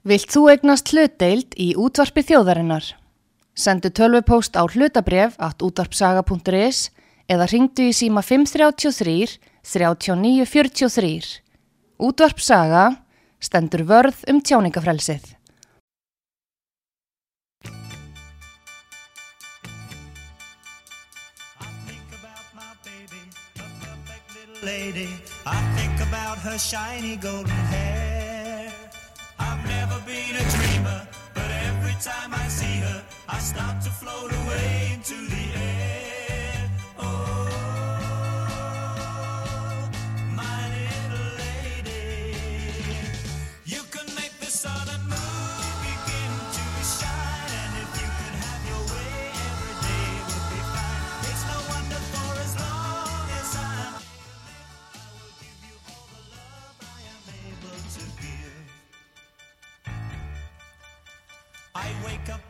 Vilt þú egnast hlutdeild í útvarpi þjóðarinnar? Sendu tölvupóst á hlutabref at útvarpsaga.is eða ringdu í síma 533 3943. Útvarpsaga stendur vörð um tjáningafrelsið. I think about her shiny golden hair. Been a dreamer, but every time I see her, I start to float away into the air.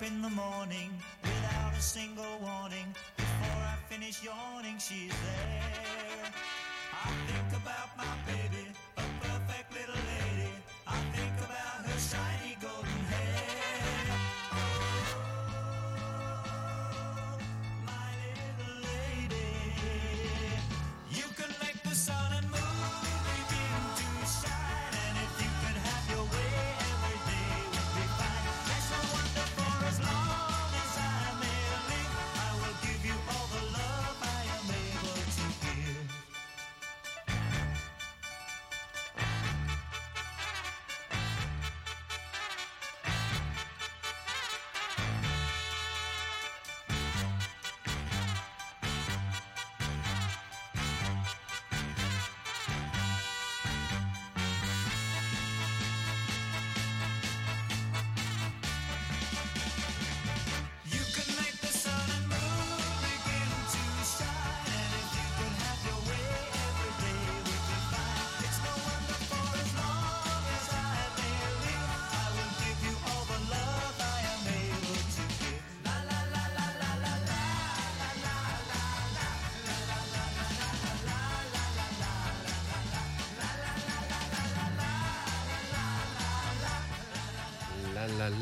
In the morning without a single warning. Before I finish yawning, she's there. I think about my baby,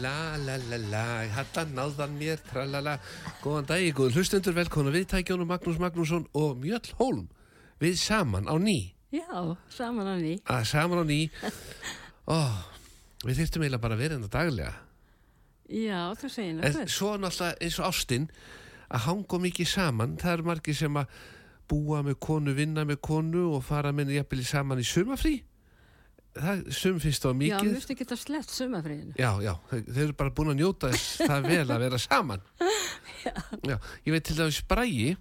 La la la la Hætta náðan mér, tralala. Góðan dag, góður hlustendur, velkona viðtækjónu Magnús Magnússon og Mjöll Hólm. Við saman á ný. Já, saman á ný. að Saman á ný. Ó, Við þyrftum eiginlega bara að vera hérna daglega. Já, þú segir náttúrulega. svo náttúrulega eins og ástin að hanga mikið saman Það eru margir sem að búa með konu, vinna með konu og fara með jafnvel saman í sumafrí Það sum finnst þá Já, mikið finnst ekki þetta slett sumafriðinu. Já, já, þau eru bara búin að njóta þess það vel að vera saman. Já. ég veit til dæmis Bræi,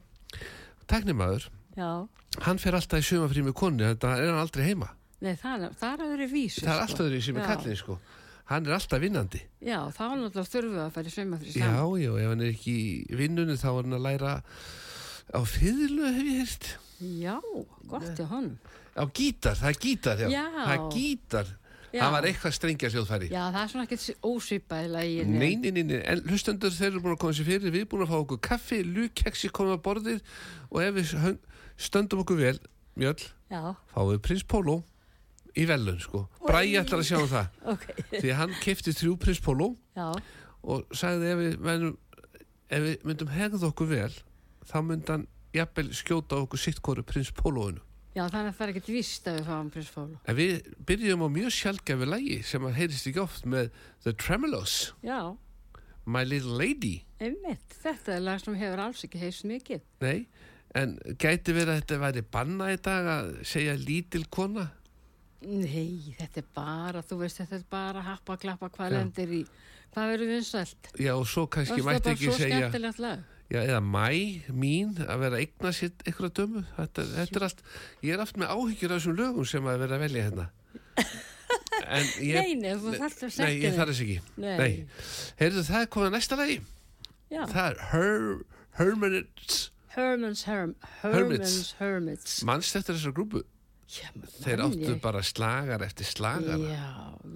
teknimaður, Já, hann fer alltaf í sumafrí með konu, þetta er hann aldrei heima. nei, það, það er aðri vísu. Það er alltaf þeirri sem er Já. kallin, sko. Hann er alltaf vinnandi. Já, þá er náttúrulega þurfum við að fara í sumafrið Já, saman. já, ef hann er ekki í vinnunni þá er hann að læra á fiðlu, hef ég heyrt. Já, gott til honum. Á gítar, það er gítar, já. Já. Það er gítar. Já. Það var eitthvað strengja sjóðfæri. Já, það er svona ekkert ósvipað í laginu. Nei, nei, nei, nei, en hlustendur þeir eru búin að koma sér fyrir, við erum búin að fá okkur kaffi, lúkeksi komið á borðið og ef við stöndum okkur vel, mjöll, Já, fáum við prins Pólo í velun, sko. Bræði ætlar að sjá um það, ok. því hann kefti þrjú prins Pólo og sagði ef við, menum, ef við myndum hegða okkur vel, þá myndi hann jafnvel skjóta okkur sitt hvoru prins Pólóinu. Já, þannig að það er ekkert víst að við fáum prinsfólu. En við byrjum á mjög sjálfgefi lægi sem að heyrist ekki oft með The Tremolos, Já, My Little Lady. einmitt. Þetta er lag sem hefur alls ekki heist mikið. Nei, en gæti verið að þetta væri banna í dag að segja lítil kona? Nei, þetta er bara, þú veist, þetta er bara happa, klappa, hvað lendir í, hvað verður vinsælt? Já, og svo kannski Það er mætti bara ekki svo segja, skemmtilegt lag. Já, eða mæ, mín, að vera að eigna sér eitthvað dömu. Þetta, þetta er allt, ég er aft með áhyggjur af þessum lögum sem að vera að velja hérna. En ég, Nei, nei, þú þarft að nei, setja ég þarf þess ekki. Nei. Nei. Heyrðu, það er komið að næsta lagi. Já, Það er Her, Hermanits, Herman's Herm, Herman's Hermits. mannst eftir þessar grúpu. Já, Þeir áttu ég. bara slagar eftir slagara. Já,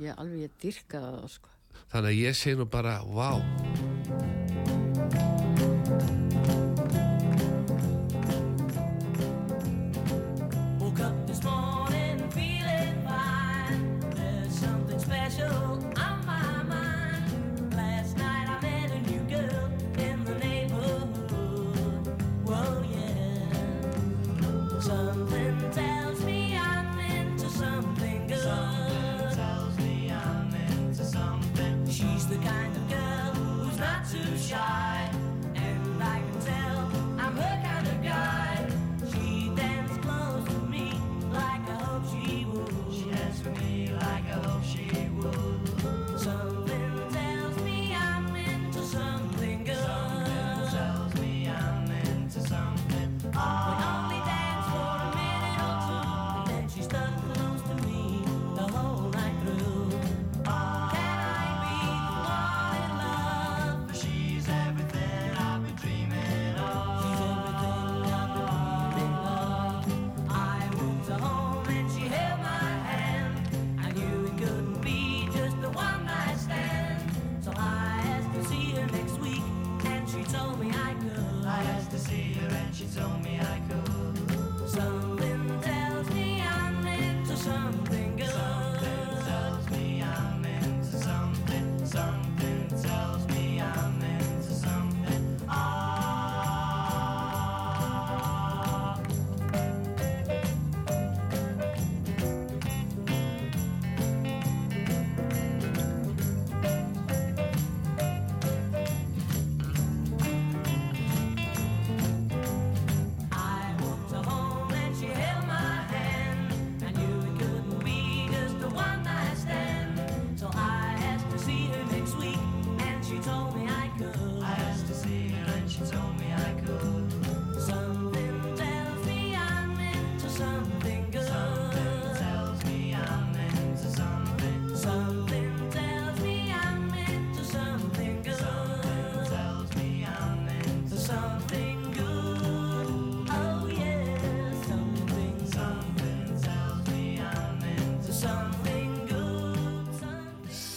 ég alveg ég dyrkaði það, sko. Þannig að ég segi nú bara, vá.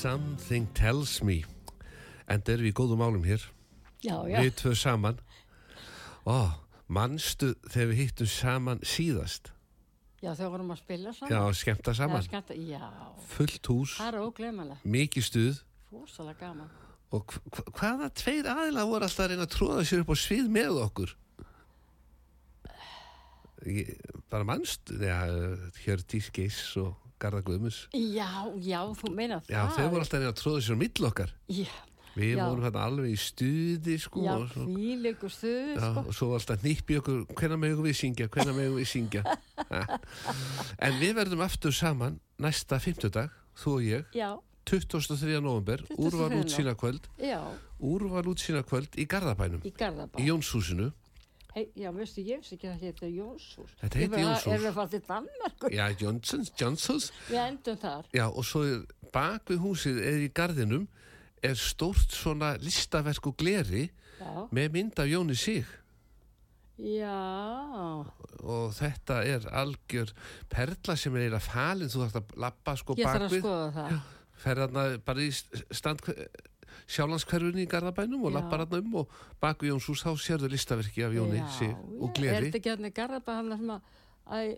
Something tells me En það erum við góðum málum hér Já, já. Við tvö saman Ó, manstu þegar við hittum saman síðast Já, þau vorum að spila saman. Já, skemmta saman Já, skemmta. Fullt hús, mikið stuð Fórsalega gaman. Og hv- hv- hvaða tveir aðila voru alltaf að reyna að tróða sér upp á svið með okkur? Ég, bara manstu, já, Hjördís Geiss og Garða Guðmus. Já, já, þú meina það. Já, þau voru alltaf að tróða sér á mill okkar. Já, Við Já. vorum hérna alveg í stuði, sko. já, og svo, fíleikur stuð, já, sko. og svo var alltaf nýppi okkur, hvenær megum við syngja, hvenær megum við syngja. En við verðum aftur saman næsta fimmtudag, þú og ég, Já, 23. november, 23. úrval útsýna kvöld, já, úrval útsýna kvöld í Garðabænum. í Garðabá. í Jónshúsinu Hei, já, veistu, ég veist ekki að þetta heitir Jónshús. Þetta heitir Jónshús. Erum við að fara til Danmarku? já, Johnsons, Johnsons Við endum þar. já, og svo er bak við húsið eða í garðinum er stórt svona listaverk og gleri Já, með mynd af Jóni Sig já, og þetta er algjör perla sem er eiginlega falin þú þarfst að lappa sko ég þarf að skoða það. ferðarna bara í stand sjálandskverfunni í Garðabænum og lappar hann um og bak við Jóns hús þá sérðu listaverki af Jóni já. og Er gleri þetta ekki hann í Garðabá hann sem að,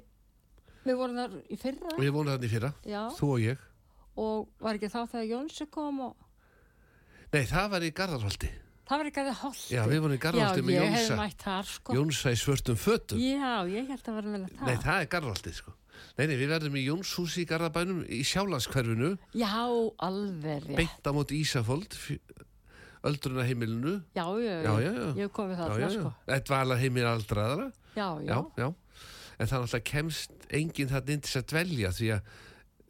við vorum þar í fyrra, við vonum þannig fyrra, já, þú og ég og var ekki þá þegar Jónsi kom og nei, það var í Garðarholti það var það holti. Já, við vorum í Garðholti með Já, ég hef Jónsa. mætt þar, sko. Jónsa í svörtum fötum. Já, ég held að vera með það. Nei, það er Garðholtið, sko. Nei, nei, við verðum í Jónshúsi í Garðabænum í Sjálandskverfinu, Já, alveg rétt. beint á móti Ísafold, öldruna heimilinu. Já, já, Já, já, já. Ég hef komið Já, þarna, já, já. sko. Þetta var heimil aldraðara. Já, já. Já, já. En það náttúrulega kemst enginn þarna inn til að dvelja, því að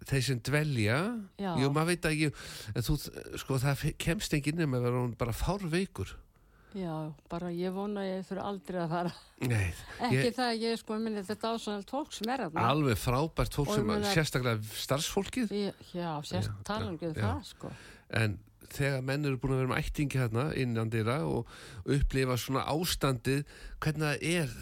þeir sem dvelja, Já. jú, maður veit ekki, en þú, sko, það kemst enginn nema að vera bara fárveikur. Já, bara ég vona að ég fyrir aldrei að fara. Nei, Ekki ég, það að ég sko, minni, þetta ásvonald fólk sem er að alveg frábært fólk ég sem, meina- sérstaklega starfsfólkið, Já, sérst Já, talandi um já, það, sko. en þegar menn eru búin að vera með ættingi hérna innan dýra og upplifa svona ástandið hvernig það er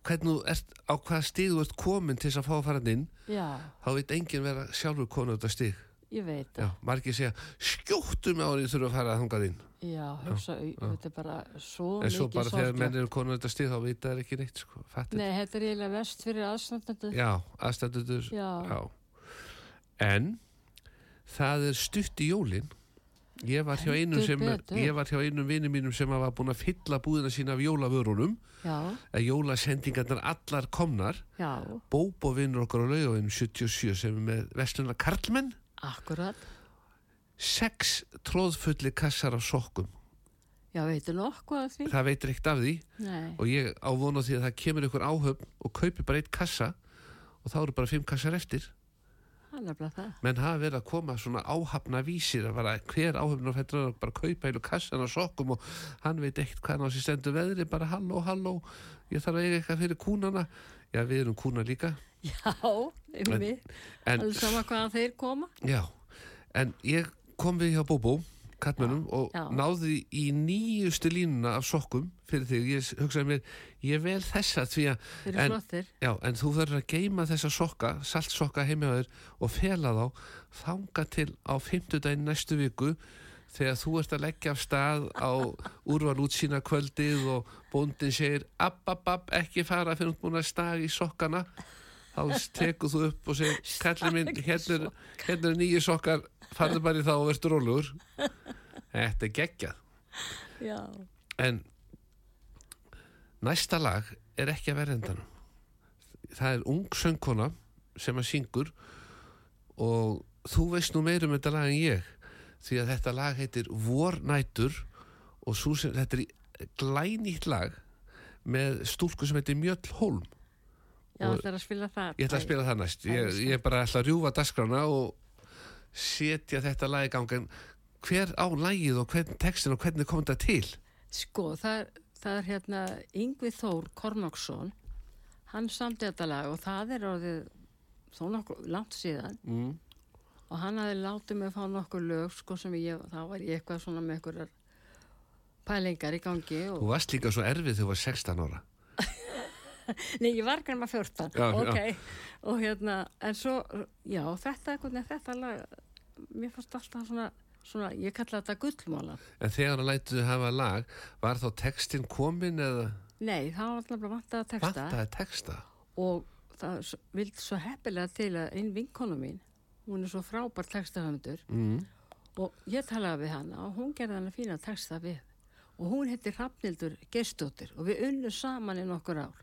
hvernig þú ert, á hvaða stig þú ert komin til þess að fá að fara inn Já, þá veit enginn vera sjálfur á þetta stig ég veit Já, það. margir segja, skjóttu mig árið þurfa að fara að þangað inn. Já, hugsa, þetta er bara svo en svo mikið bara þegar sorglegt. menn eru komin á þetta stig þá veit það ekki neitt sko, fattir Nei, þetta er eiginlega vest fyrir aðstandandi. Já, aðstættuður Já. En það er stutt í jólin. Ég var hjá einum Heldur sem betur. ég var hjá einum vinni mínum sem var búin að fylla búðina sína af jólavörunum. Já, að jólasendingarnar allar komnar. Já, Bóbo vinnur okkur á laugavinum 77 sem er með vestluna Karlmenn akkurat. sex tróðfulli kassar af sokkum. Já, veitu nokkuð af því? það veitir ekkert af því. Nei, og ég á vona því að það kemur ykkur áhöfn og kaupi bara eitt kassa og þá eru bara fimm kassar eftir. Menn hafa verið að koma svona áhafna vísir að bara hver áhafn og fættur að bara kaupa heilu kassan af sokkum og hann veit ekkert hvað hann á sér stendur veðri bara halló, halló, ég þarf að eiga eitthvað fyrir kúnana. Já, við erum kúna líka Já, en, Alveg sama hvaðan þeir koma. já, en ég kom við hjá Bóbó kattmönnum og Já. náði í nýjustu línuna af sokkum fyrir þig, ég hugsaði mér ég vel þessa því að Þeir eru En- flottir. Já, en þú verður að geima þessa sokka, saltsokka heimja þér og fela þá þanga til á fimmtudaginn næstu viku þegar þú ert að leggja af stað á úrval útsýna kvöldið og bóndin segir app, app, app, ekki fara fyrir hún að stag í sokkana þá tekur þú upp og segir kallið minn, hérna er, hérna nýju sokkar farðu bara í þá og verður rólugur Þetta er geggjað Já, En næsta lag er ekki að vera endanum. Það er ung söngkona sem að syngur og þú veist nú meir um þetta lag en ég því að þetta lag heitir Vornætur og sem, þetta er glænýtt lag með stúlku sem heitir Mjöll Hólm. Já, það er að spila það. Ég ætla að spila það næst. Ég, ég bara ætla að rjúfa dagskrána og setja þetta lag í gang en hver á lagið og hvern textin og hvernig kom þetta til? Sko, það er, það er hérna Yngvi Þór Kormáksson, hann samti þetta lag og það er orðið þó nokkuð langt síðan Mm. og hann hafi látið mig fá nokkur lög sko sem ég, þá var ég eitthvað svona með einhverjar pælingar í gangi Þú og, varst líka svo erfið þegar þú var 16 ára. nei, ég var grænma 14, Já, ok, og hérna, en svo, já, þetta, hvernig þetta lag mér fannst alltaf svona, svona ég kalla þetta gullmála. En þegar hann lætuðu hafa lag, var þá textin komin eða Nei, það var alltaf bara vantað að texta vantaði texta? og það vildi svo heppilega til að einn vinkonu mín, hún er svo frábær textahöfundur Mm. og ég talaði við hana og hún gerði hana fína texta við og hún heitir Hrafnildur Gerstóttir og við unnum saman í nokkur ár.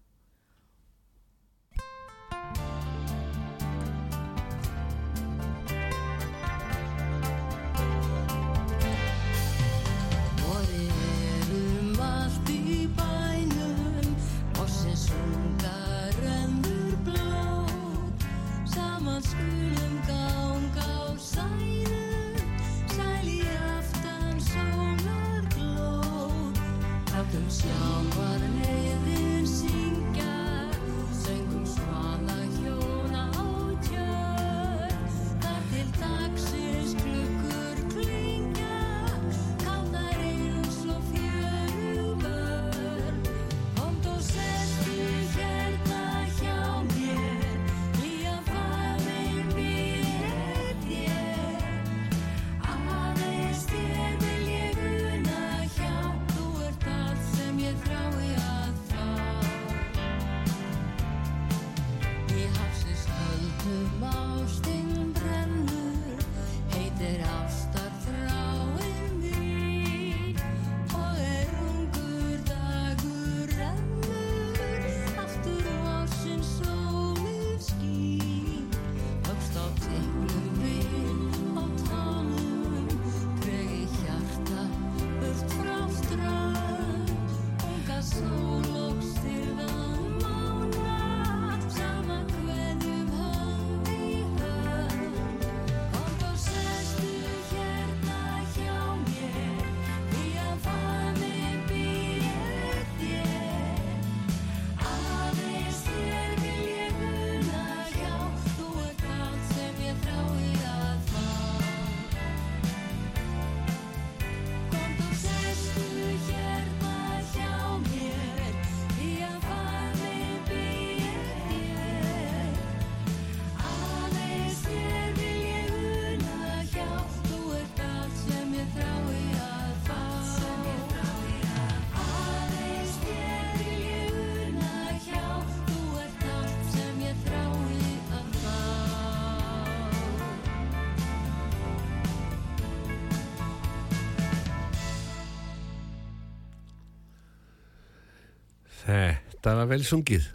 Þetta var vel sungið.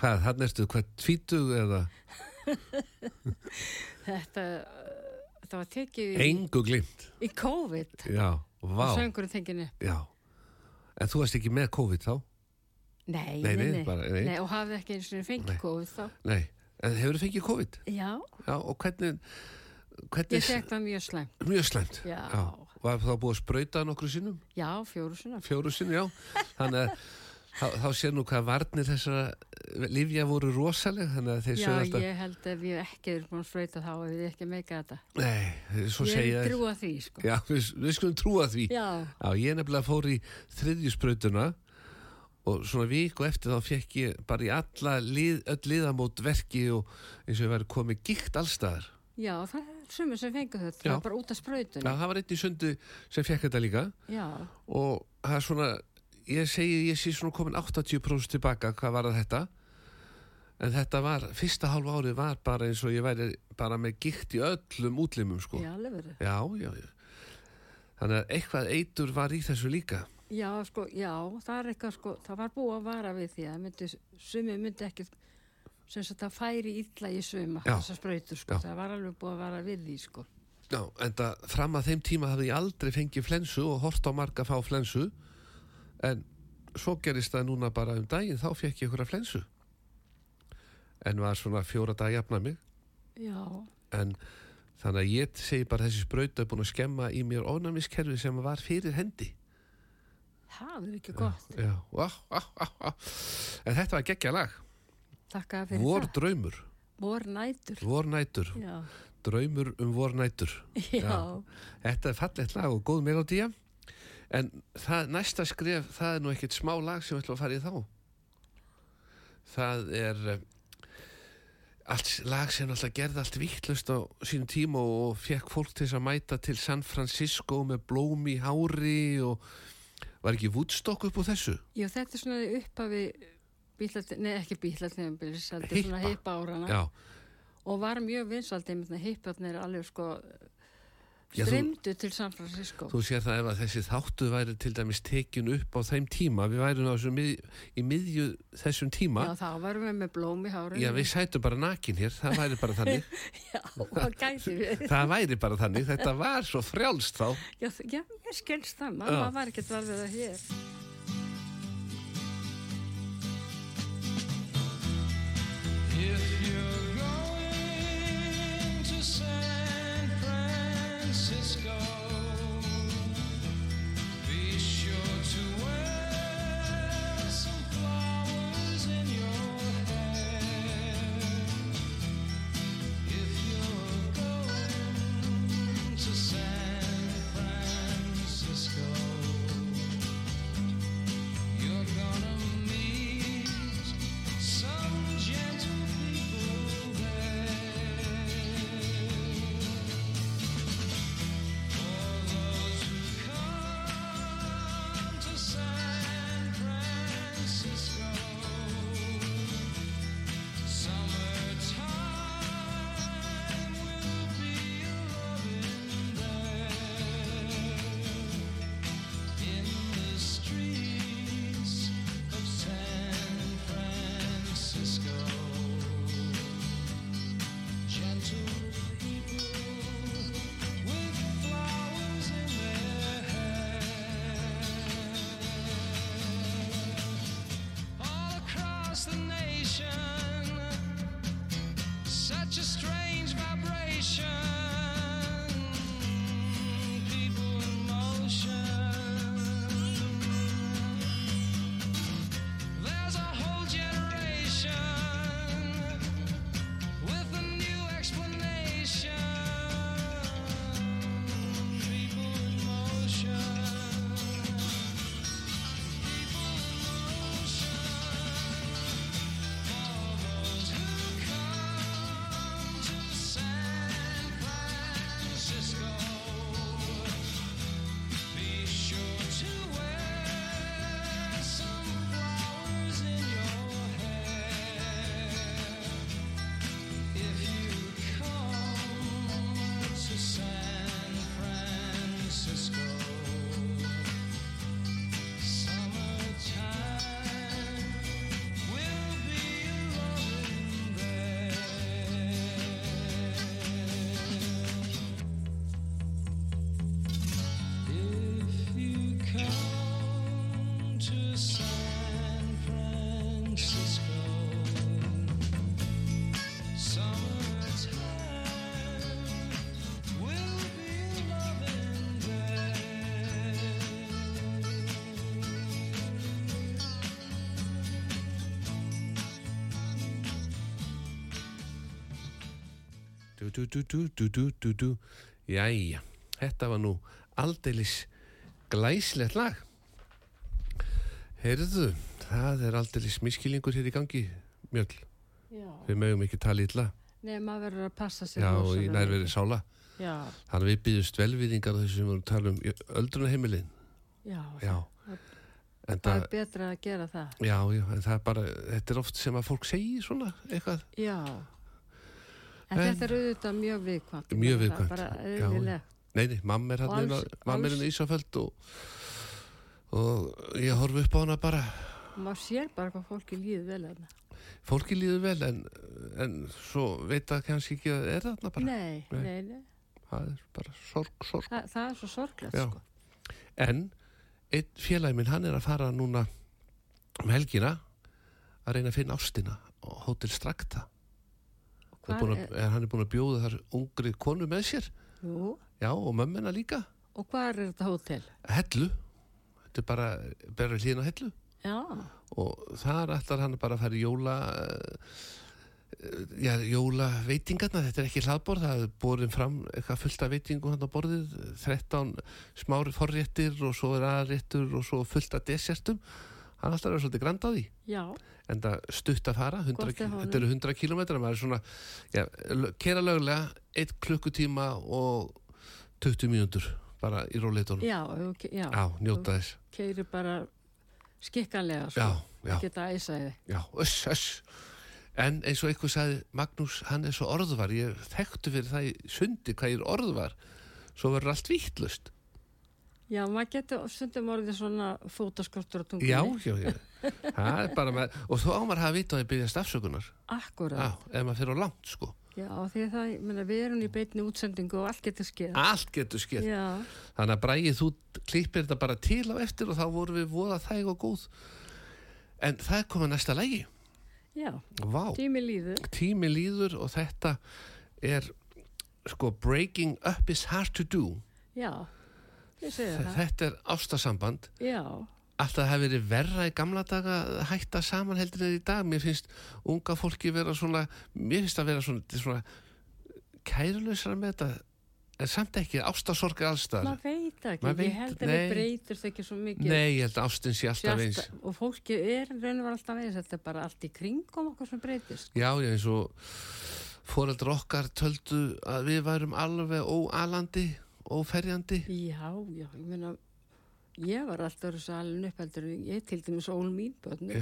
Hvað, hann erstu, hvað, tvítug eða Þetta, uh, þetta var tekið í, engu glimt? í COVID Já, vá, og söngurinn tenginu. já. En þú varst ekki með COVID þá? Nei, Nei, nei, bara- nei. og hafði ekki eins og fengið Nei. COVID þá. Nei, en hefur þú fengið COVID? Já, Já, og hvernig, hvernig, ég fekk það mjög slæmt. mjög slæmt. Já. Var þá búið að sprauta nokkru sinnum? Já, fjóru sinna. Fjóru sinnum, já. Þannig að þá, þá sé nú hvað varnir þessara livja voru rosaleg, þannig að þeir Já, sögðu alltaf, ég held að við ekki erum búin að sprauta þá ef við ekki meika þetta. nei, svo ég segja er þeir. trúa því, sko. Já, við, við skulum trúa því. Já, Já, ég nefnilega fór í þriðjusbrautuna og svona viku eftir þá fekk ég bara í alla lið, öll liðamót verki og eins og ég væri komið gikt allstaðar. já, það er sumir sem fengur þetta, Já. það er bara út af Já, sprautunni. það var einn í sundu sem fekk þetta líka Já, og það er svona, ég segi, ég sé svona komin 80% tilbaka hvað var þetta en þetta var, fyrsta hálf árið var bara eins og ég væri bara með gikt í öllum útlimum sko. já, já, já, já. Þannig að eitthvað eitur var í þessu líka. Já, sko, já, það er eitthvað, sko, það var búið að vara við því að myndi, sumi myndi ekki, sem sagt, það færi illa í suma, þessar sprautur, sko, Já. það var alveg búið að vara við því, sko. Já, en það fram að þeim tíma hafði ég aldrei fengið flensu og hort á marga fá flensu en svo gerist það núna bara um daginn þá fekk ég ykkur að flensu. En var svona fjóra dag jafna mig. Já, en þannig að ég segi bara þessi sprauta er búin að skemma í mér ónæmiskerfi sem var fyrir hendi. Það er ekki gott. Já, á, á, á, á. en þetta var geggja lag. Takka fyrir Vor það. draumur, Vor nætur. vor nætur. Já, draumur um vor nætur. Já, Þetta er fallegt lag og góð melodía en það, næsta skref það er nú ekkert smá lag sem við ætlum að fara í þá það er eh, allt lag sem alltaf gerði allt vittlust á sínum tíma og fekk fólk til að mæta til San Francisco með blóm í hári og var ekki Woodstock upp á þessu? Já, þetta er svona upphafi bílat, nei ekki er svona Hippa. hippa árana Já, og var mjög vinsald einmitt með hipparnir alveg sko streymdu til San Francisco. þú sér það ef að þessi þáttu væri til dæmis tekin upp á þeim tíma, við værum á þessum, mið, í miðju þessum tíma, Já, þá varum við með blóm í hárinu. já við sætum bara nakin hér, það væri bara þannig, Já, hvað gæti við? það væri bara þannig, þetta var svo frjálst þá. Já, já, ég skilst það, Já. var ekkert vel við það hér. If Jæja, þetta var nú aldeilis glæslegt lag. Heyrðu, það er aldeilis miskilingur hér í gangi, Mjöll. Já. Við mögum ekki tala illa. Nei, maður verður að passa sig. Já, í nærveri mikið. sála. Já, Þannig að við byggjumst velviðingar á þessu sem við vorum að tala um öldrunaheimilin. já, Já. En það, er betra að gera það. já, já, en það er bara, þetta er oft sem að fólk segir svona eitthvað. Já. En, En- þetta er auðvitað mjög viðkvæmt. Mjög Það viðkvæmt, bara já. eðlilegt. Nei, nei, mamma er Og hann hann í Ísaföld og, og ég horfi upp á hana bara. Maður sér bara hvað fólki líður vel hérna. Fólki líður vel en, en svo veit það kannski ekki að er þarna bara. Nei, Nei. nei. Það er bara sorg, sorg. Þa, það er svo sorglegt, sko. En einn félagi minn, hann er að fara núna um helgina að reyna að finna ástina á Hotel Strakta. Er Hvar er, er, hann er búin að bjóða þar ungri konu með sér. jú, Já, og mömmina líka. og hvað er þetta hótel? Hellu. Þetta er bara, bara hlýna hellu. Já, og þar ætlar hann bara að fara í jóla uh, já, jóla veitingarna, þetta er ekki hlaðborð það er borin fram eitthvað fullt af veitingum hann á borðið, 13 smári forréttir og svo er aðréttur og svo fullt af desertum hann alltaf er svolítið grand á því. Já, en það stutt að fara 100, Gott er honum. þetta eru 100 km maður er svona, já, kera löglega 1 klukkutíma og 20 mínútur bara í róleitunum já, þú- já. njóta þess. Keiri bara skikkanlega, já, já, Geta æsaði. já, öss, öss en eins og eitthvað sagði Magnús, hann er svo orðvar. Ég þekktu fyrir það í sundi hvað ég er orðvar. Svo verður allt vittlust Já, maður getur stundum orðið svona fótaskortur á tungunni. já, já, já það er bara með, og þó ámar hafa vita að ég byrja stafsökunar Akkurat. já, ef maður fyrir á langt sko Já, því að það, ég meina, við erum í beinni útsendingu og allt getur skeið. allt getur skemmt Já, Þannig að Bræði þú klippir þetta bara til á eftir og þá vorum við voða þæg og góð. En það komið næsta lægi. já, Vá, tími líður. tími líður og þetta er sko Breaking Up is Hard to Do. Já. Þetta er ástasamband. Já, Alltaf það hefur verið verra í gamla daga að hætta saman heldur en í dag. Mér finnst unga fólki vera svona, mér finnst að vera svona, svona kærulausara með þetta. En samt ekki, ástasorg er allstaðar. maður veit það ekki. Ég veit- held að nei. við breytist ekki svo mikið. Nei, ég held að ástin sé alltaf eins. Og fólki er raun og var alltaf eins þetta er bara allt í kringum okkur sem breytist Já, já, eins og fóreldur okkar töldu að við værum alveg óalandi, óferjandi. já, já, ég meina ég var alltaf þessu alveg uppheldur ég til dæmis ól mín börn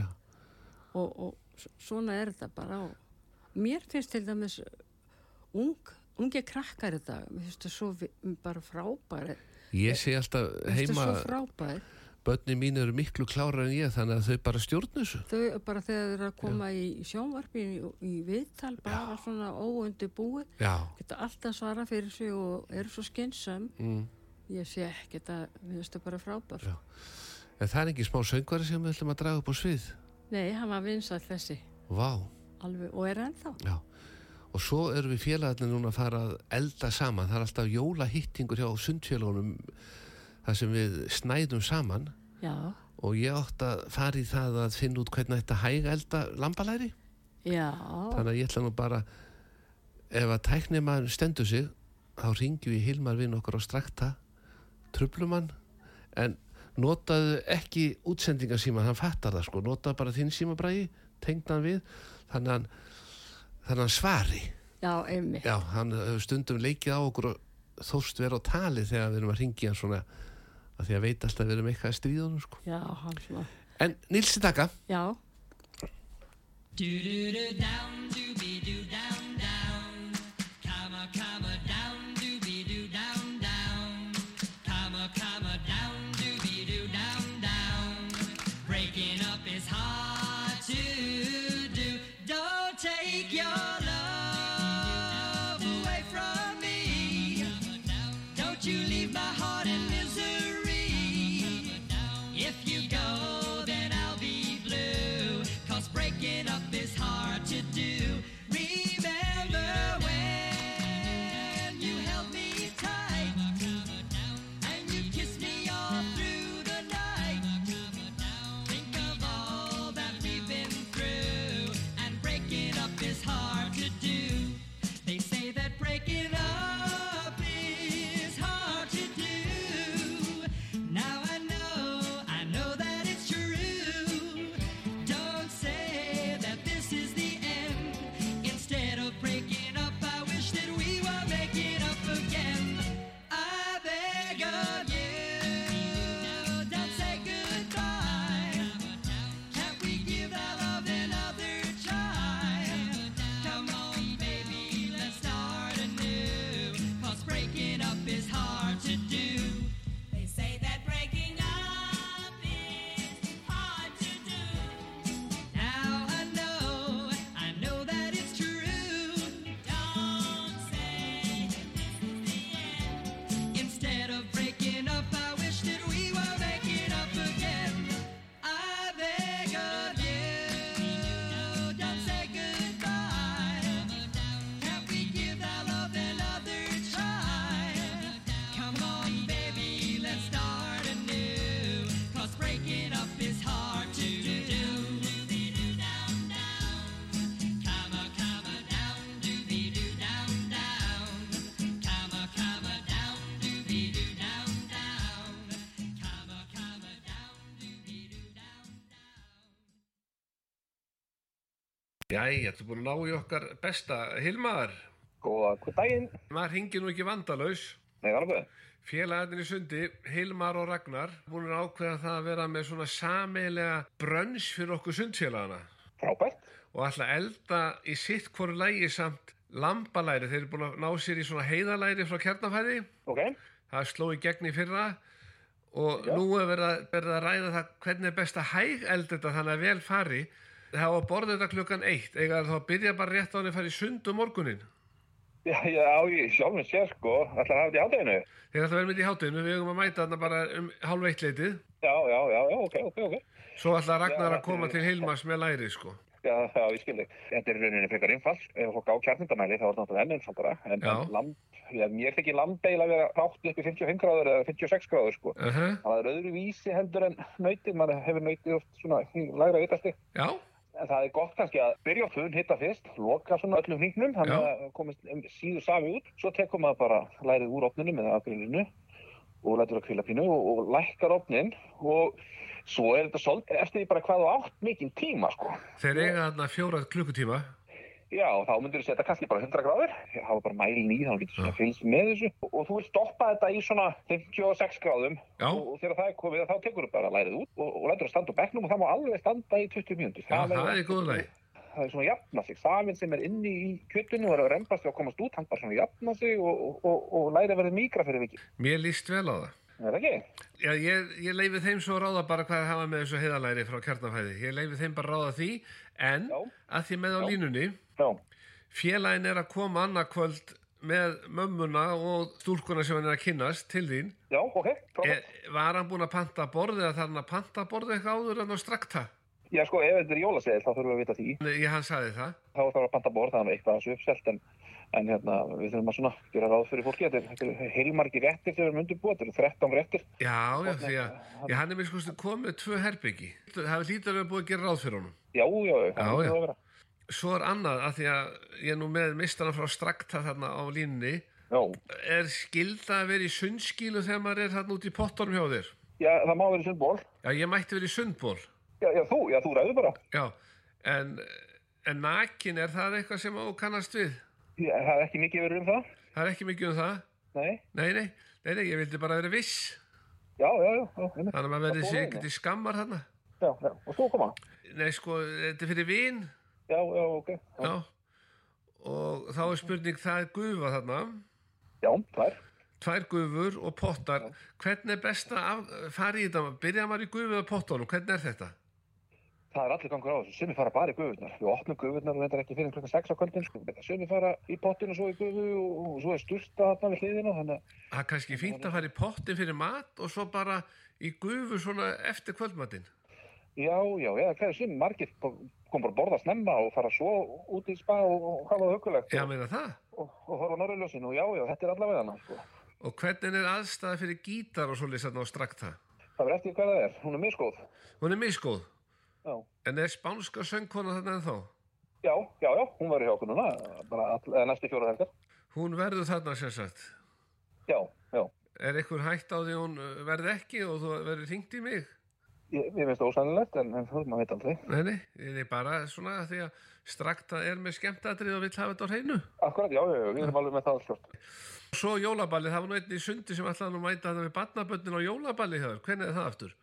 og, og svona er þetta bara og mér finnst til dæmis ung, unge krakkar þetta mér finnst það svo bara frábæri ég sé alltaf heima, það svo frábæri börni mín eru miklu klárar en ég, þannig að þau bara stjórnu þessu. þau bara þegar þeir eru að koma í sjónvarpi í, í viðtal bara svona óundi búið Já, geta alltaf svara fyrir sig og eru svo skynsum mm. ég sé ekki þetta, finnst það bara frábær Já. en það er ekki smá söngvari sem við ætlum að draga upp á svið. nei, hann var vinsall þessi alveg, og er ennþá já. Og svo erum við félagarnir núna að fara að elda saman. Það er alltaf jólahittingur hjá sundfélagunum þar sem við snæðum saman. Já, og ég átt að fara í það að finna út hvernig þetta hæga elda lambalæri. já. Þannig að ég ætla nú bara ef að tæknir maður stendur sig þá ringjum við Hilmar vinn okkur á strakta trublumann en notaðu ekki útsendingarsíma, hann fattar það sko. Notaðu bara þinn símabræði, tengd hann við þannig hann, þannig hann svari. Já, einmitt. Já, hann hefur stundum leikið á okkur og þóst vera á tali þegar við erum að ringja hann svona að því að veit alltaf að við erum eitthvað að stríða honum sko. já, hann svona, en Nilsi Taka já, Jæja, þú búin að ná í okkar besta Hilmar, Góða, hvað daginn? maður ringi nú ekki vandalaus Nei, alveg. Félagarnir í sundi, Hilmar og Ragnar búin að ákveða það að vera með svona sameilega brönns fyrir okkur sundfélagana Frábært. og að elda í sitt hvoru lægi samt lambalæri þeir eru búin að ná sér í svona heiðalæri frá kjarnafæði Ok. það sló í gegn í fyrra og nú er verið að, verið að ræða það hvernig er best að hæg elda þetta þannig að vel fari það var borða þetta klukkan eitt eiga þá byrja bara rétt á hann að fara í sund um morgunin Já, já, ég sjálfum sér, sko. Ætlar að hafa þetta í ádeginu? þeir ætla að vera með í hátinu við eigum að mæta þarna bara um hálf eitt leitið Já, já, já, ok, ok, ok. svo ætla Ragnar Já, að koma til Hilmas með læri sko Já, já, ég skil þig. Þetta er rauninni frekar einfalt. Ef fólk á kjarnindamæli þá er þetta enn Já. mér þykir lambeil að vera rátt upp í 55 gráður eða 56 gráður, sko. uh -huh. Það er öðru vísi heldur en nautið. Man hefur nautið oft svona lægra vitasti. já, En það er gott kannski að byrja á þun, hitta fyrst, loka svona öllum hringnum, þannig að komist síður sami út. Svo tekur maður bara lærið úr opninu með afgríninu og lætur að kvila pínu og, og lækkar opnin og svo er þetta svolítið eftir því bara hvað þú átt mikinn tíma, sko. þeir eiga þarna fjóra klukkutíma Já, þá myndir þú setja kannski bara 100 gráður, hafa bara mælin í, þá getur svona fylgst með þessu og, og þú vil stoppa þetta í svona 56 gráðum Já. og, og þegar það er komið þá tekur þú bara lærið út og, og lætur það standa á bekknum og það má alveg standa í 20 mínútur. já, það er góð læg það er svona að jafna sig safinn sem er inni í kjötinu og er að rembast við að komast út, hann bara svona jafna sig og, og, og, og læri að verða mýgra fyrir vikið. mér líst vel á það Er það ekki? Já, ég, ég leifi þeim svo að ráða bara hvað það hafa með þessu heiðalæri frá kjarnafæði. Ég leifi þeim bara að ráða því, en Já. að því með á línunni, Já. félagin er að koma annarkvöld með mömmuna og stúlkuna sem hann er að kynnast til þín. Já, ok, E, frábært. var hann búinn að panta borðið eða þarf hann að panta borðið eitthvað áður en á strakta? Já, sko, ef þetta er jólaseðil þá þurfum við að vita því. Nei, Ég hann sagði það. Þá þarf að panta borð, það er eitthvað þessu uppselt en, en hérna, við þurfum að svona gera ráð fyrir fólki. Þetta er, þetta er heilmargi réttir sem við erum undirbúið, þetta eru 13 réttir. Já, já, því að hann er mér sko komið tvö herbyggi. Að að. Já, já, já, vera. Svo er annað að því að ég er nú með mistana frá strakta þarna á línunni. Já, Er skilda að vera í sundskílu þegar maður er þarna út í pottorum hjá þér? já, það má vera sundból. Já, ég mætti verið í sundból. Já, já, þú, já, þú ræður bara. Já, en, en nakin, er það eitthvað sem þú kannast við? Já, það er ekki mikið verið um það. Það er ekki mikið um það. Nei, Nei, nei, nei, nei, ég vildi bara vera viss. já, já, já. já. Þannig að maður verði sér ekkert í skammar þarna. Já, já, og svo koma. Nei, sko, þetta er fyrir vin. Já, já, ok. Já. Og þá er spurning, það er gufa þarna. já er. Tvær gufur og pottar. Hvernig er best að fara í þetta? Byrja maður í gufu eða pottunum? Hvernig er þetta? Það er allir gangur á þessu. Sumi fara bara í gufurnar. Við opnum gufurnar og reyndar ekki fyrir klokkan 6 á kvöldin. Sko. Sumi fara í pottinu og svo í gufu og, svo er sturta þarna við að Það er kannski fínt að fara í pottin fyrir mat og svo bara í gufu svona eftir kvöldmatinn. já, já, hvað er sumi? Margir kom bara að borða snemma og fara svo út í spa og, hafa það hugulegt Já, og, og, og horfa á norðurljósin og já, já, þetta er allavega hana. Sko. Og hvernig er aðstæða fyrir gítar og svolítið þarna á strakta? Það verður eftir hvað það er. Hún er miskóð. Hún er misgóð. Já. En er spánska söngkona þarna ennþá? Já, já, já, hún verður hjá okkur núna, bara all, næstu fjóra helgar. Hún verður þarna sem sagt. Já, já. Er einhver hætt á því hún verði ekki og þú verður hringt í mig? Ég, ég það ósannilegt, en, en þú, maður veit aldrei. Nei, nei, ég er bara svona því að strakta er með skemmtadrið og vill hafa þetta á hreinu. Akkurat, já, já, já, við erum alveg með það alltaf. Svo jólaballi, það var nú einn í sundi sem ætlaði nú mæta þetta við barnaböndin á jólaballi þér. Hvernig er það aftur?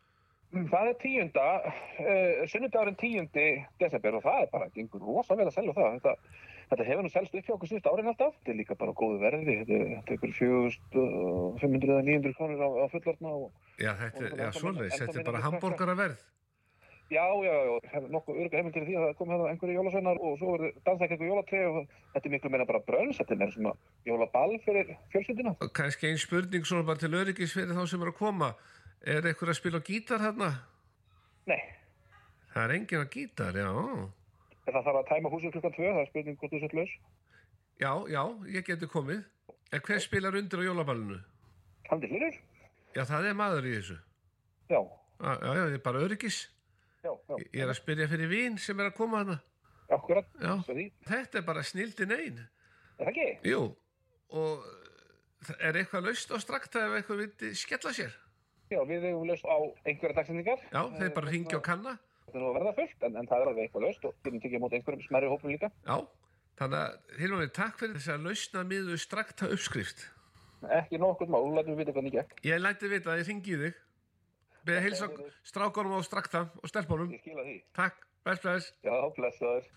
Það er tíunda, uh, sunnudagurinn tíundi desember og það er bara, gengur rosa vel að selja það. Þetta, þetta hefur nú selst upp hjá okkur síðust árin alltaf. Þetta er líka bara góðu verði. Þetta er- ykkur 4500 eða 900 krónir á, á fullortna og Já, þetta er, minna- þetta er bara hambúrgaraverð. já, já, já, það er nokkuð örga heimil til því að það kom hérna einhverju jólasveinar og svo er dansæk einhverju jólatri og þetta er miklu meira bara brönns, þetta er meira svona jólaball fyrir fjölskyldina. Og kannski einn spurning svona bara til öryggis fyrir þá sem er að koma. Er eitthvað að spila gítar hérna? Nei, Það er enginn á gítar, já. Ef það þarf að tæma húsið klukkan tvö, það er spurning hvort þú sett laus. Já, já, ég geti komið. En hver spilar undir á jólaballinu? Haldi fyrir? Já, það er maður í þessu. Já, Já, já, já, ég er bara öryggis. já, já, Ég er að spyrja fyrir vín sem er að koma hana. akkurat. Já. Þetta er bara snildin einn. er það ekki? Jú, og það er eitthvað laust á strakta ef eitthvað vildi skella sér. Já, við hefum löst á einhverja dagsendingar. Já, þeir bara ringja og kanna. Þetta nú að verða fullt, en, en það er alveg eitthvað laust og getum tekið á móti einhverjum smerri hópum líka. Já, þannig að Hilmar, takk fyrir þess að lausna miðu strakta uppskrift. Ekki nokkuð mál, lætum við vita hvernig gekk. Ég læti vita að ég ringi í þig. Beða heilsa strákonum á strakta og stelpunum. Takk, bless, bless. Já, blessaður.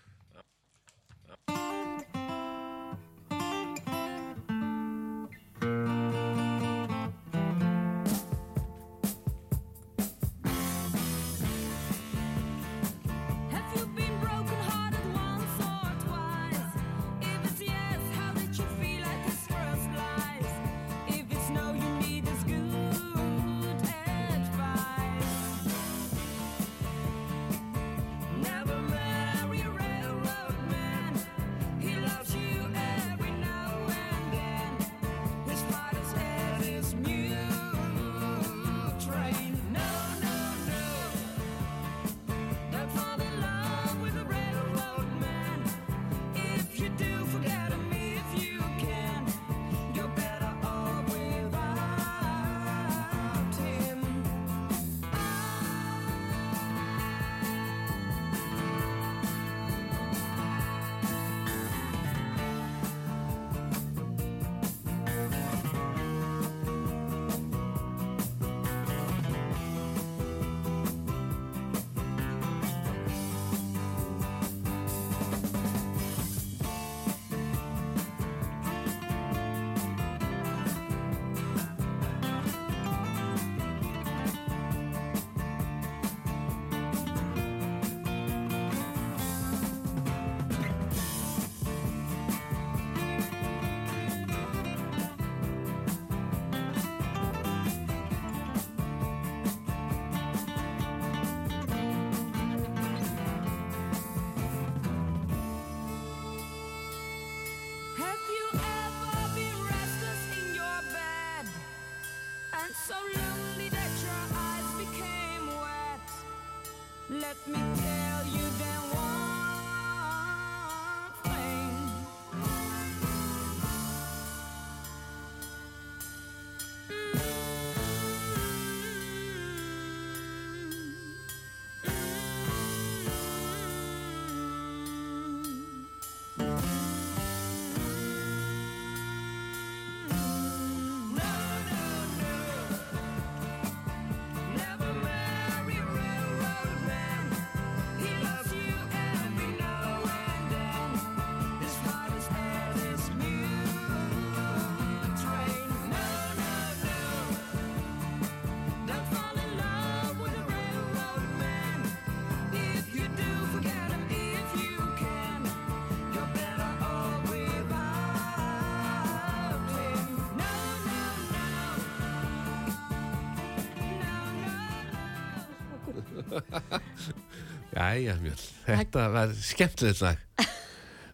Jæja, Mjöl, þetta var skemmtilegt lag.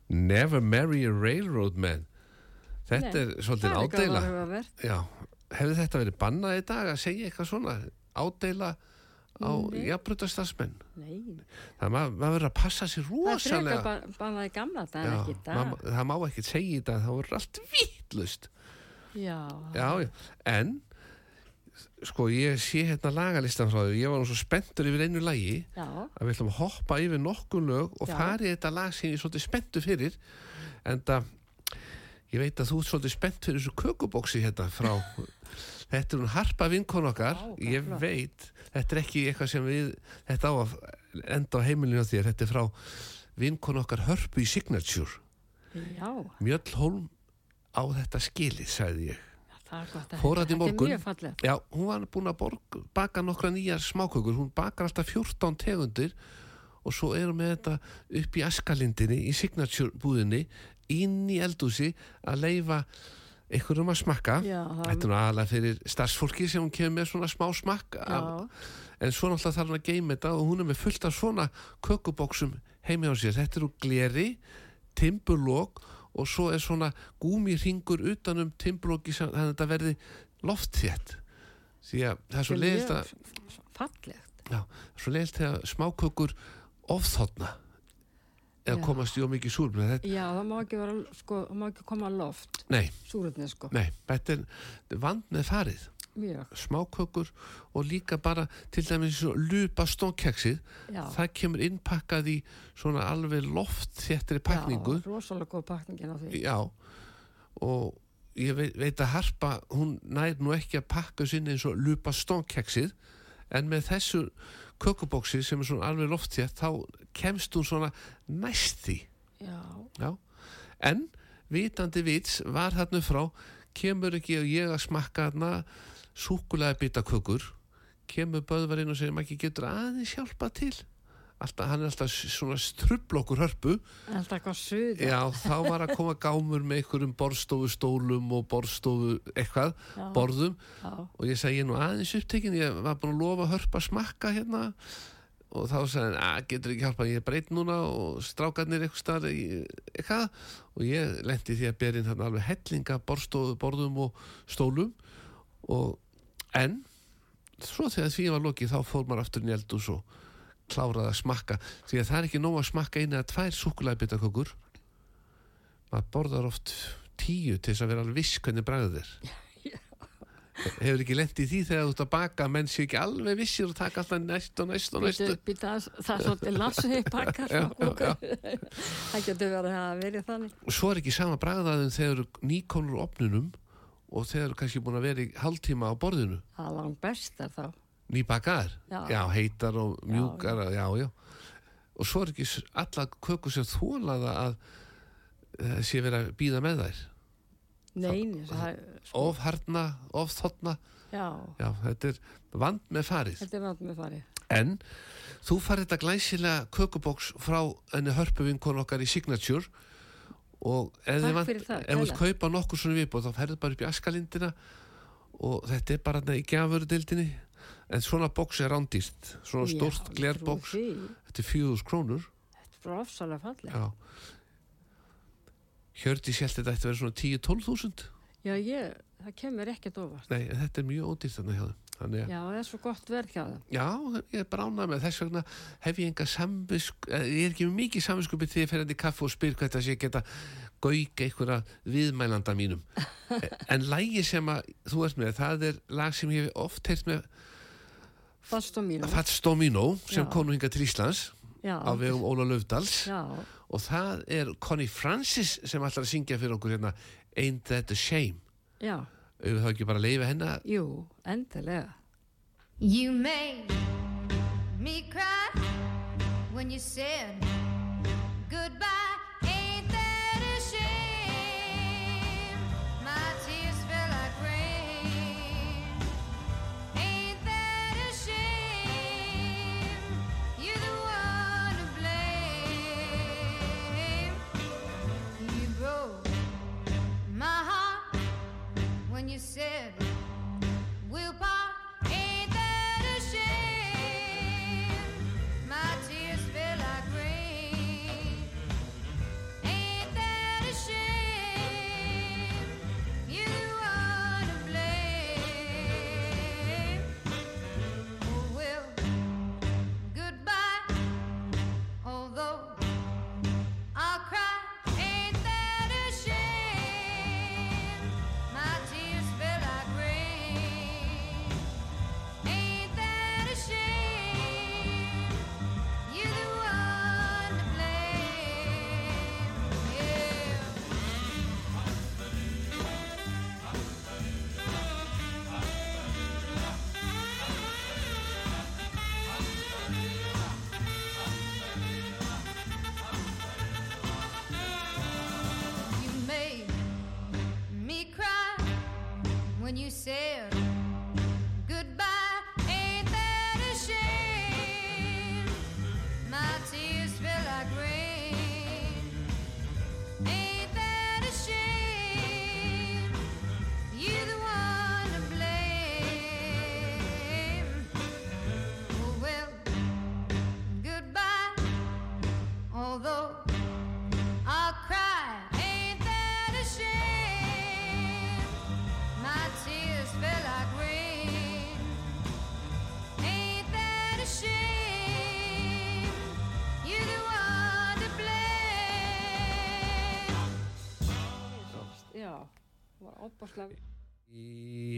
Never marry a railroad man. Þetta Nei, er svolítið það er áhugavert. Já, hefði þetta verið bannað í dag að segja eitthvað svona, ádeila á jafnbrutastarsmenn? Nei, Það maður verður að passa sér það er rosalega. bara, bara í gamla dag en Já, ekki í dag. ma- það má ekki segja þetta, það voru allt vittlust. Já, Já, já, en sko ég sé hérna lagalistan frá því, ég var nú svo spenntur yfir einu lagi já, að við ætlum að hoppa yfir nokkun lög og Já. fara í þetta lag sem ég er svolítið spenntur fyrir. En það ég veit að þú ert svolítið spennt fyrir þessu kökubóksi hérna frá þetta er hún harpa vinkon okkar. Vá, ég veit, þetta er ekki eitthvað sem við þetta á að enda á heimilinu á þér. Þetta er frá vinkon okkar hörpu í Signature. Já, Mjöll Holm á þetta skilið, sagði ég það gott að Fór þarna í morgun. Já, hún var búin að borg, baka nokkra nýjar smákökur, hún bakar alltaf 14 tegundir og svo erum við þetta upp í askalindinni í signature búðinni inn í eldúsi að leifa einhverjum að smakka. Já, Þetta er aðalega fyrir starfsfólki sem hún kemur með svona smá smakk en svo náttúrulega þarf hún að geima þetta og hún er með fullt af svona kökubóksum heimi á sér. Þetta eru gleri, timburlokk og svo er svona gúmirringur utanum timburlokki sem þannig að þetta verði loftþétt. Því að það er svo leiðilt að, fallegt. já, svo leiðilt þegar smákökur ofþotna eða Já. komast í of mikið súrmið. Þetta, Já, það má ekki vera, sko, það má ekki koma loft, nei, súröfnið, sko. nei, þetta er vand með farið. Mjög, smákökur og líka bara til dæmis lupa stónkeksið það kemur innpakkað í svona alveg loft þéttri pakningu Já, rosalega góð pakningin á því. Já, og ég veit, veit að Harpa, hún nær nú ekki að pakka sinni eins og lupa stónkeksið, en með þessu kökubóksi sem er svona alveg loftþétt, þá kemst hún svona næst því. Já, Já, en vitandi vits var þarna frá, kemur ekki og ég að smakka þarna súkulega bita kökur, kemur böðvarinn og segir, maður ekki getur aðeins hjálpa til. Alltaf, hann er alltaf svona strublokkur hörpu alltaf eitthvað suð. Já, þá var að koma gámur með einhverjum borstofu stólum og borstofu eitthvað, Já. borðum Já, og ég er nú aðeins upptekinn ég var búin að lofa hörpa smakka hérna og þá sagði hann, að getur ekki hjálpa ég er breytt núna og strákarnir eitthvað eitthvað og ég lendi því að bera inn þarna alveg hellinga borstofu, borðum og stólum og en svo þegar því var lokið þá fór maður aftur í eldús og kláraði að smakka því að það er ekki nóg að smakka eina eða tvær súkulæðbitakökur maður borðar oft tíu til þess að vera alveg viss hvernig bragðið er hefur ekki lent í því þegar þú ert að baka menn séu ekki alveg vissir og taka alltaf næst og næst og næst það það er svolítið lassi bakkar. Já, já, já. Það getur verið að verið þannig. og svo er ekki sama bragðaðin þegar á opnunum og þegar eru kannski búin að vera í hálftíma á borðinu? Það er langt best er þá. nýbakaðar, Já. heitar og mjúkar já, já, og svo er ekki allar kökur sem þólaða að uh, sé verið að býða með þær. Neini, það er, of harna, of þotna. Já, já, þetta er vand með farið. Þetta er nátt með farið. en þú farið þetta glæsilega kökubóks frá enni hörpuvinkon okkar í Signature og ef það, þú kaupa nokkur svona viðbóð þá ferðu bara upp í askalindina og þetta er bara þarna í gjafurudildinni en svona bóks er rándýrt. Svona stórt glerbóks þetta er fjöðus krónur. Þetta er bara ofsalega fallið. Hjördi sjælt þetta ætti að vera svona 10-12 þúsund. Já, ég, það kemur ekkert óvart. nei, þetta er mjög ódýrt þarna hjá þeim þannig Já, það er svo gott verk hjá það. Já, ég er bara ánægð með þess vegna hef ég enga samvisk eh, ég er ekki mikið samviskupið því að ég fer henni kaffu og spyr hvað þetta sé geta gauka einhverja viðmælanda mínum. En lægi sem að þú ert með, það er lag sem ég hef oft heilt með Fast og mínu. Fats Domino sem hingað til Íslands Já, á vegum Óla Löfdals já, og það er Connie Francis sem ætlar að syngja fyrir okkur hérna Ain't That a Shame? Já, ef þá ekki bara að leifa henni að jú, endilega. You made me cry when you said said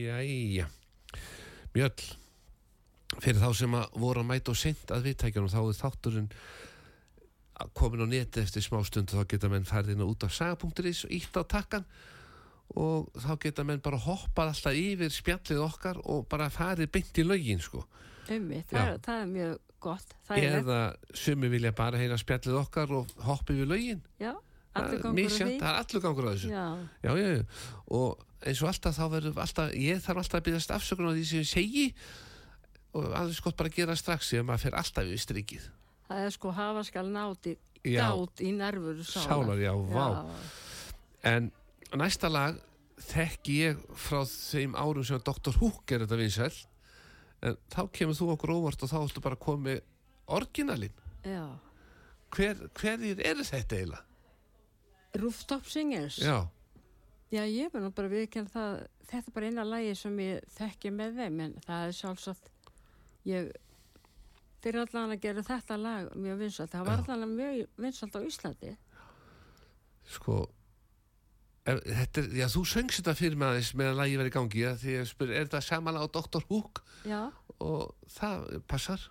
Jæja. Mjöll, fyrir þá sem að voru að mæta og seint að viðtækjunum þá er þátturinn komin á neti eftir smá stund þá geta menn á út af saga.is og ítt á takkan og þá geta menn bara hoppað alltaf yfir spjallið okkar og bara farið beint í lögin sko Einmitt, Já. það, er- það er mjög gott. Það er eða sumi vilja bara heyra spjallið okkar og hoppa yfir lögin Já, er gangur á því. það er allur gangur á þessu Já, já, já, og eins og alltaf þá verður alltaf, ég þarf alltaf að byrjast afsökun á því sem ég segi og alveg skott bara að gera strax því að maður fer alltaf yfir strikið það er sko hafa skal Já. gát í nervur sálar. sálar, já, vá en næsta lag þekki ég frá þeim árum sem Dr. Hook er þetta vinsæl en þá kemur þú okkur óvart og þá ættu bara að koma með orginalinn Já, Hver, hverjir eru þetta eiginlega? Rooftop Singers. Já, Já, ég nú bara viðkjörn það, þetta er bara eina lagi sem ég þekki með þeim, en það er sjálfsagt, ég, þeir eru allan að gera þetta lag mjög vinsalt, það var Já. allan mjög vinsalt á Íslandi. sko þetta er, já, þú söngst þetta fyrir mig aðeins meðan lagi verið í gangi ja, því ég spyr, er þetta samanlega á Dr. Hook Já, og það passar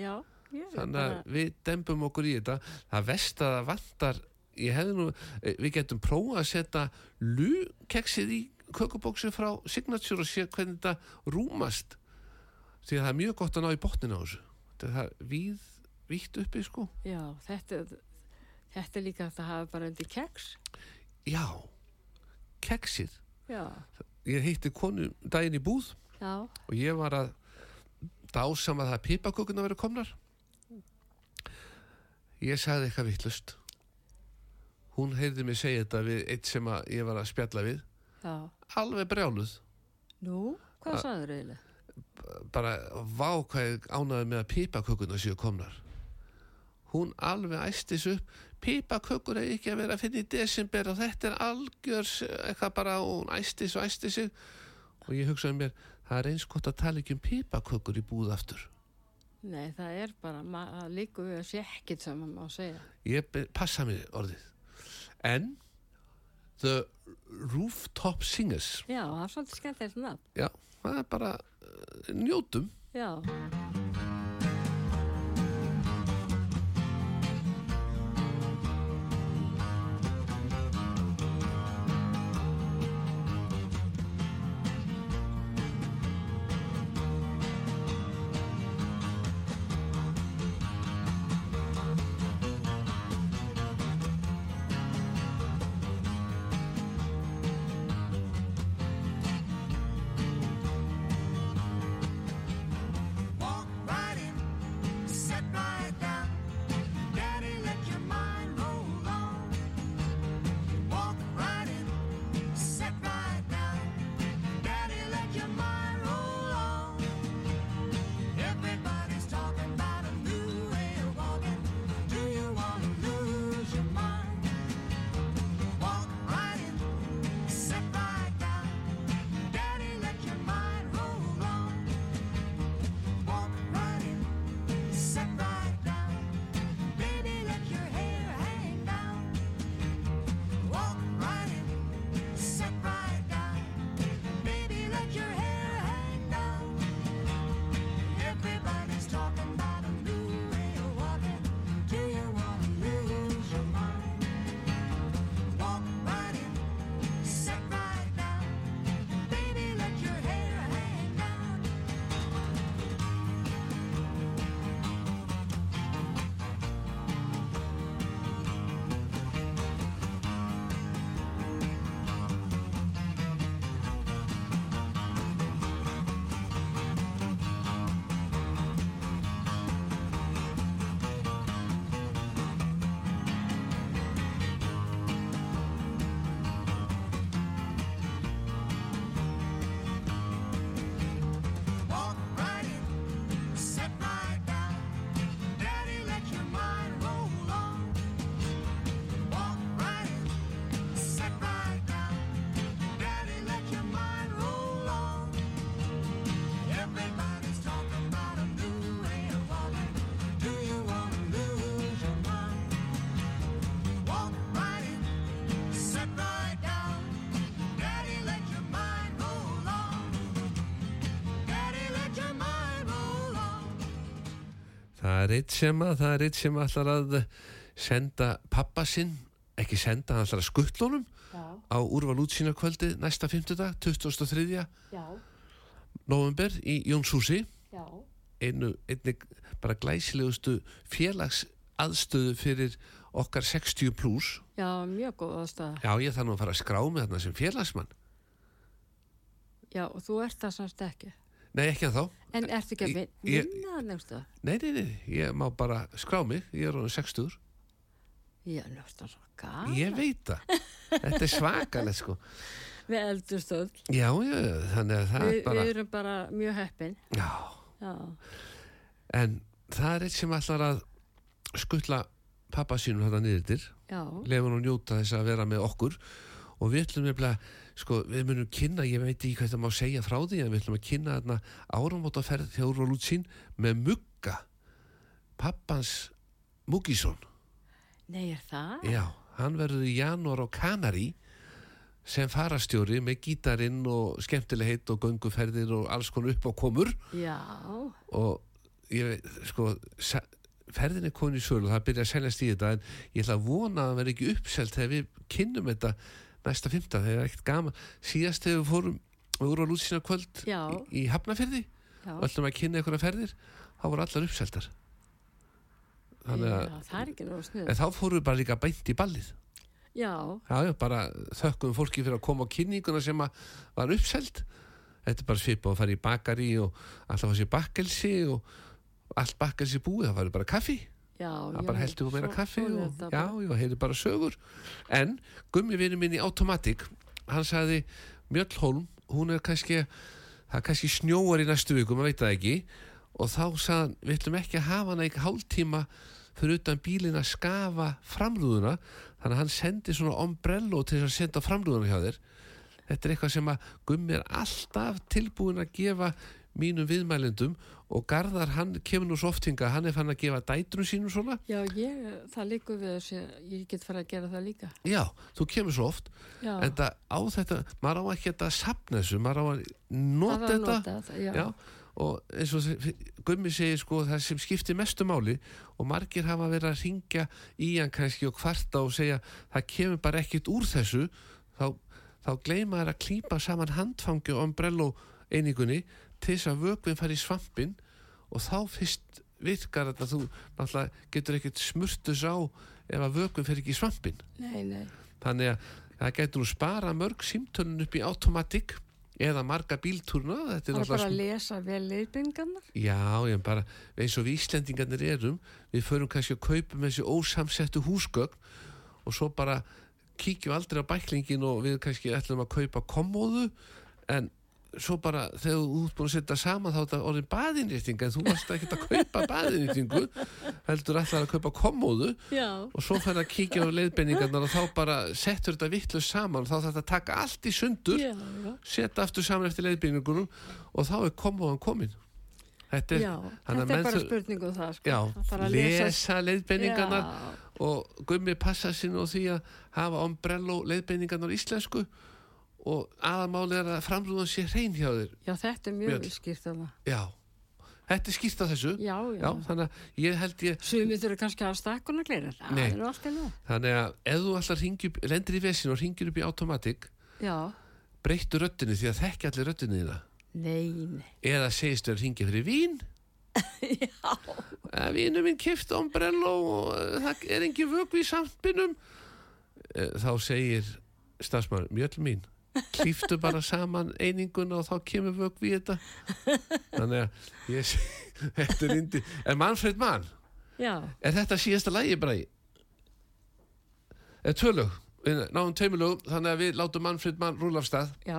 já, ég þannig að við dembum okkur í þetta það vest að það vantar ég hefði nú, eh, við getum prófað að setja lúkeksið í kökubóksi frá Signature og sé hvernig þetta rúmast því að það er mjög gott að ná í botnin á þessu þetta er það víð, vítt uppi sko. Já, þetta, þetta er líka að það hafa bara undir keks. já, keksið. Já, ég hitti konu daginn í búð já, og ég var að dásam að það pipakökuna verið komnar. Ég sagði eitthvað vittlust hún heyrði mig segja þetta við eitt sem að ég var að spjalla við. Já. alveg brjáluð. Nú, hvað sagður eiginlega? Bara vá hvað ég ánaði með að pipakökuna séu komnar. Hún alveg æstis upp. Pipakökur er ekki að vera að finna í desember og þetta er algjör eitthvað bara og hún æstis og æstis sig. Og ég hugsaði mér það er eins gott að tala ekki um pipakökur í búð aftur. Nei, það er bara, líka við að sé ekkit sem maður má segja. ég passa mér orðið. En The Rooftop Singers. Já, það er svolítið skemmtilegt nafn. já, það er bara njótum. Já, Það er eitt sem að, það er eitt sem ætlar að senda pappa sinn, ekki senda, hann ætlar að skuttlónum á úrval útsýnarkvöldi næsta 50 dag, 2003. já, november í Jónshúsi, einu, einnig bara glæsilegustu félags aðstöðu fyrir okkar 60 pluss. já, mjög góð aðstæða. Já, ég þarf nú að fara að skrá með þarna sem félagsmann. Já, og þú ert það semst ekki. Nei, ekki að þá. En ertu ekki að vinna það nefnstu? Nei, nei, nei, ég má bara skrá mig, ég er honum 60. Já, nefnstu svo gana. Ég veit það. Þetta er svakalegt, sko. Við eldurstöð. Já, já, þannig að það Vi, er bara... Við erum bara mjög heppin. Já, Já, en það er eitt sem ætlar að skuttla pappa sínum þetta niður já, lefum hún njóta þess að vera með okkur og við ætlum nefnilega sko, við munum kynna, ég veit ekki hvað það má segja frá því en við ætlum að kynna þarna áramótaferð hjá Úrval útsýn með mugga. Pappans Muggisson nei, er það? já, hann verður í janúar á Kanari sem farastjóri með gítarinn og skemmtileg heitt og gönguferðir og alls konar upp á komur. Já, og ég veit, sko ferðin er komin í sölu, það byrja að seljast í þetta en ég ætla að vona að það verði ekki uppselt þegar við kynnum þetta næsta fymta, það er ekkert gaman síðast þegar við fórum við vorum að lútsina kvöld Já. í, í Hafnafyrði já. og ætlum að kynna einhverja ferðir þá voru allar uppseltar þannig að Já, það er ekki náðu snuð. en þá fórum við bara líka beint í ballið Já, já, bara þökkum fólki fyrir að koma á kynninguna sem að var uppselt þetta er bara svipað að fara í bakari og alltaf að sé bakkelsi og allt bakkelsi búið, það var bara kaffi já. það bara heldur við meira kaffi og, já, já, heyrðu bara sögur. En gummi vinur minn í Automatic hann sagði, Mjöllholm hún er kannski, það er kannski snjóar í næstu viku, maður veit það ekki. Og þá sagði hann, við ætlum ekki að hafa hana ekki hálftíma fyrir utan bílinn að skafa framrúðuna. Þannig að hann sendi svona ombrello til þess að senda framrúðuna hjá þér. Þetta er eitthvað sem að Gummi er alltaf tilbúin að gefa mínum viðmælendum og Garðar hann kemur nú svo oft hinga, hann er fann að gefa dætrum sínum svona. Já, ég, það líkur við þessi, ég get fara að gera það líka. Já, þú kemur svo oft Já, en það á þetta, maður á ekki þetta að sapna þessu, maður á að það nota þetta. nota þetta, já. já, og eins og Gummi segir sko það sem skiptir mestu máli og margir hafa verið að ringja í hann kannski og kvarta og segja það kemur bara ekkit úr þessu. Þá, þá gleyma þær að klípa saman handfangi og umbrello einingunni til þess að vökvinn fari í svampin og þá fyrst virkar þetta. Þú náttúrulega getur ekkit smurtus á ef að vökvinn fer ekki í svampin Nei, nei, þannig að það getur nú spara mörg símtölun upp í automatic eða marga bíltúrna. Þetta er það er bara að lesa vel leiðbyngarnar. Já, ég bara, eins og við Íslendingarnir erum, við förum kannski að kaupa með þessi ósamsettu húsgögn og svo bara kíkjum aldrei á bæklingin og við kannski ætlum að kaupa kommóðu en svo bara þegar þú ert búin að setja saman þá er þetta orðin baðinrýtting en þú varst ekki að kaupa baðinrýttingu heldur ætlar að kaupa kommóðu Já, og svo fær að kíkja á leiðbenningarnar og þá bara settur þetta vitlu saman þá þarf þetta að taka allt í sundur setja aftur saman eftir leiðbeiningunum og þá er kommóðan komin. Þetta er, Já, þetta er bara þau- spurning um það, sko. já, lesa, leiðbeiningarnar Já, og gummi passa sín og því að hafa ombrello leiðbeiningarnar á íslensku og aðamáli er að framrúðan sé hrein hjá þér já, þetta er mjög Mjöll. skýrt þarna. já, þetta er skýrt af þessu Já, já. já, þannig að ég held ég Sumið þurfa kannski að hafa stakkuna. Það Nei. er nú alltaf nú. þannig að ef þú alltaf lendir í vesin og ringir upp í automatic Já, breyttu röddinu því að þekki allir röddinu þína nei, nei. eða segist þér að ringja fyrir vín já vínu minn kift ombrello og eh, það er engin vögvi í sampinum Eh, þá segir stafsmaður, mjöl mín klíftu bara saman eininguna og þá kemur vögvi í þetta. Þannig að ég seg- þetta er indi er Manfred Mann, Já, er þetta síðasta lægi bræði er tvölug við náum tveimulögum þannig að við látum Manfred Mann rúla af stað. Já.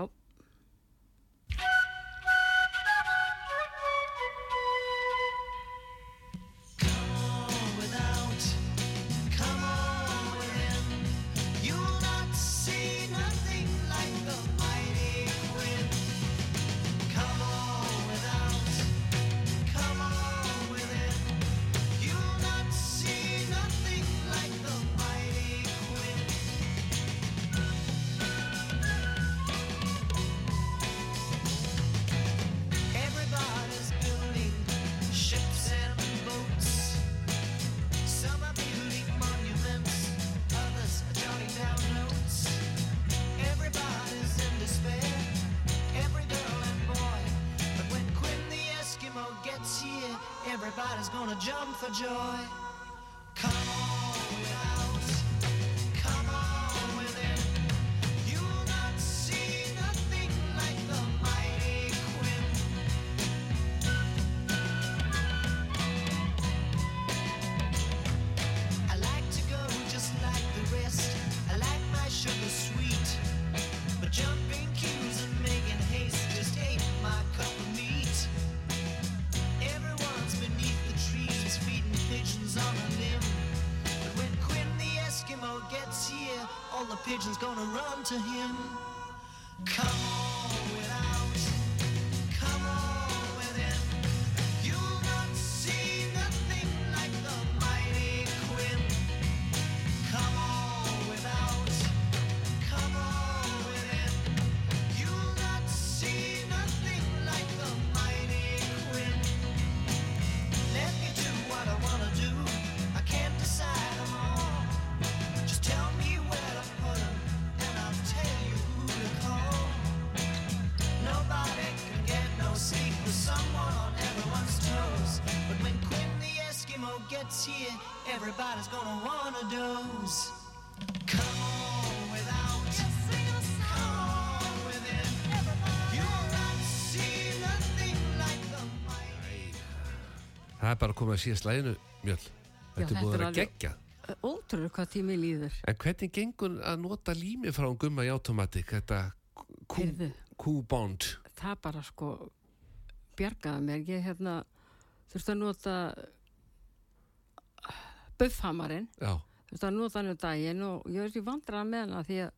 Pigeons gonna run to him. Að koma að síðast læginu, Mjöll. Þetta er búið að er vera geggja. Ótrúlega hvað tími líður. En hvernig gengur að nota lími frá gumma í automatik, þetta. Q-bond? Það bara sko bjargaði mér. Ég hérna þurfti að nota buffhamarinn. Já, Þurfti að nota hann um daginn og ég veist ég vandraði með hana því að,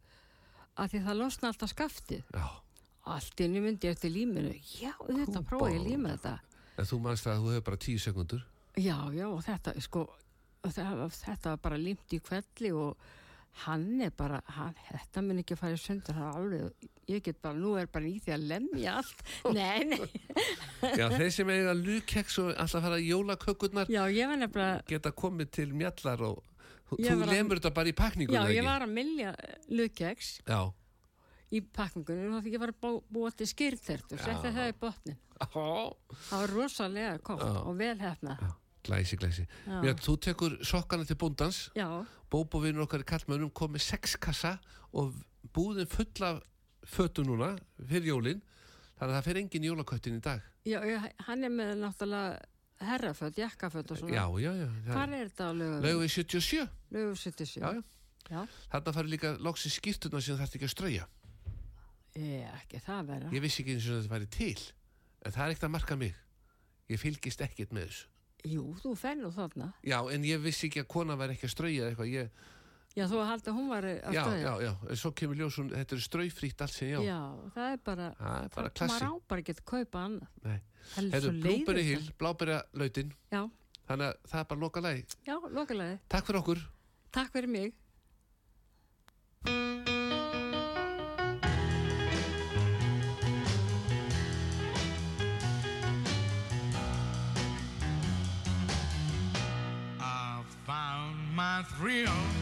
að því að það losna alltaf skaftið. já. Allt inni myndi eftir líminu. Já, þetta að líma þetta. En þú manst að þú hefur bara tíu sekundur. Já, já, og þetta, sko, þetta, var bara límt í kvelli og hann er bara, hann, þetta mun ekki að fara í sundur, það er alveg, ég get bara, nú er bara í því að lemja allt. Nei, nei, Já, þeir sem eiga lukeks og alltaf fara í jólakökurnar já, nefnilega, geta komið til mjallar og þú að- lemur þetta bara í pakningunni, já, ekki? ég var að milja lukeks Já, í pakningunum og ég var að bú- búa til skýrtert og setja það í botnin. Það var rosalega Já. og vel hefna. glæsi, glæsi. Mjöll, þú tekur sokkana til búndans, Já, Bóbo vinnur okkar í kallmönnum kom með sex kassa og búðin full af fötu núna fyrir jólin, þannig að það fer engin jólaköttin í dag. já, hann er með náttúrulega herraföld, jakkaföld og svona. Já, já, já. Hvar er þetta á lögum? Laugum við 77, Lögum 77. já, já. Já. Þarna farið líka loks í skýrtuna sem þarf ekki að strauja. Ekki það vera. Ég vissi ekki eins og þetta væri til, en það er ekkert að marka mig. Ég fylgist ekkert með þessu. Jú, þú fer nú þarna. Já, en ég vissi ekki að kona væri ekki að strauja eitthvað. Ég, Já, þú haldið að hún var að já, stöðja. já, já, en svo kemur ljósun, þetta er straufríkt allt sem ég á. Já, það er bara, Það er bara maður klassi. á bara ekki að kaupa annað. Hefur leiðilegt. hill, bláberi lautin, Já, þannig að það er bara loka lagi. já, lokalega. Takk fyrir okkur. Takk fyrir mig. I found my thrill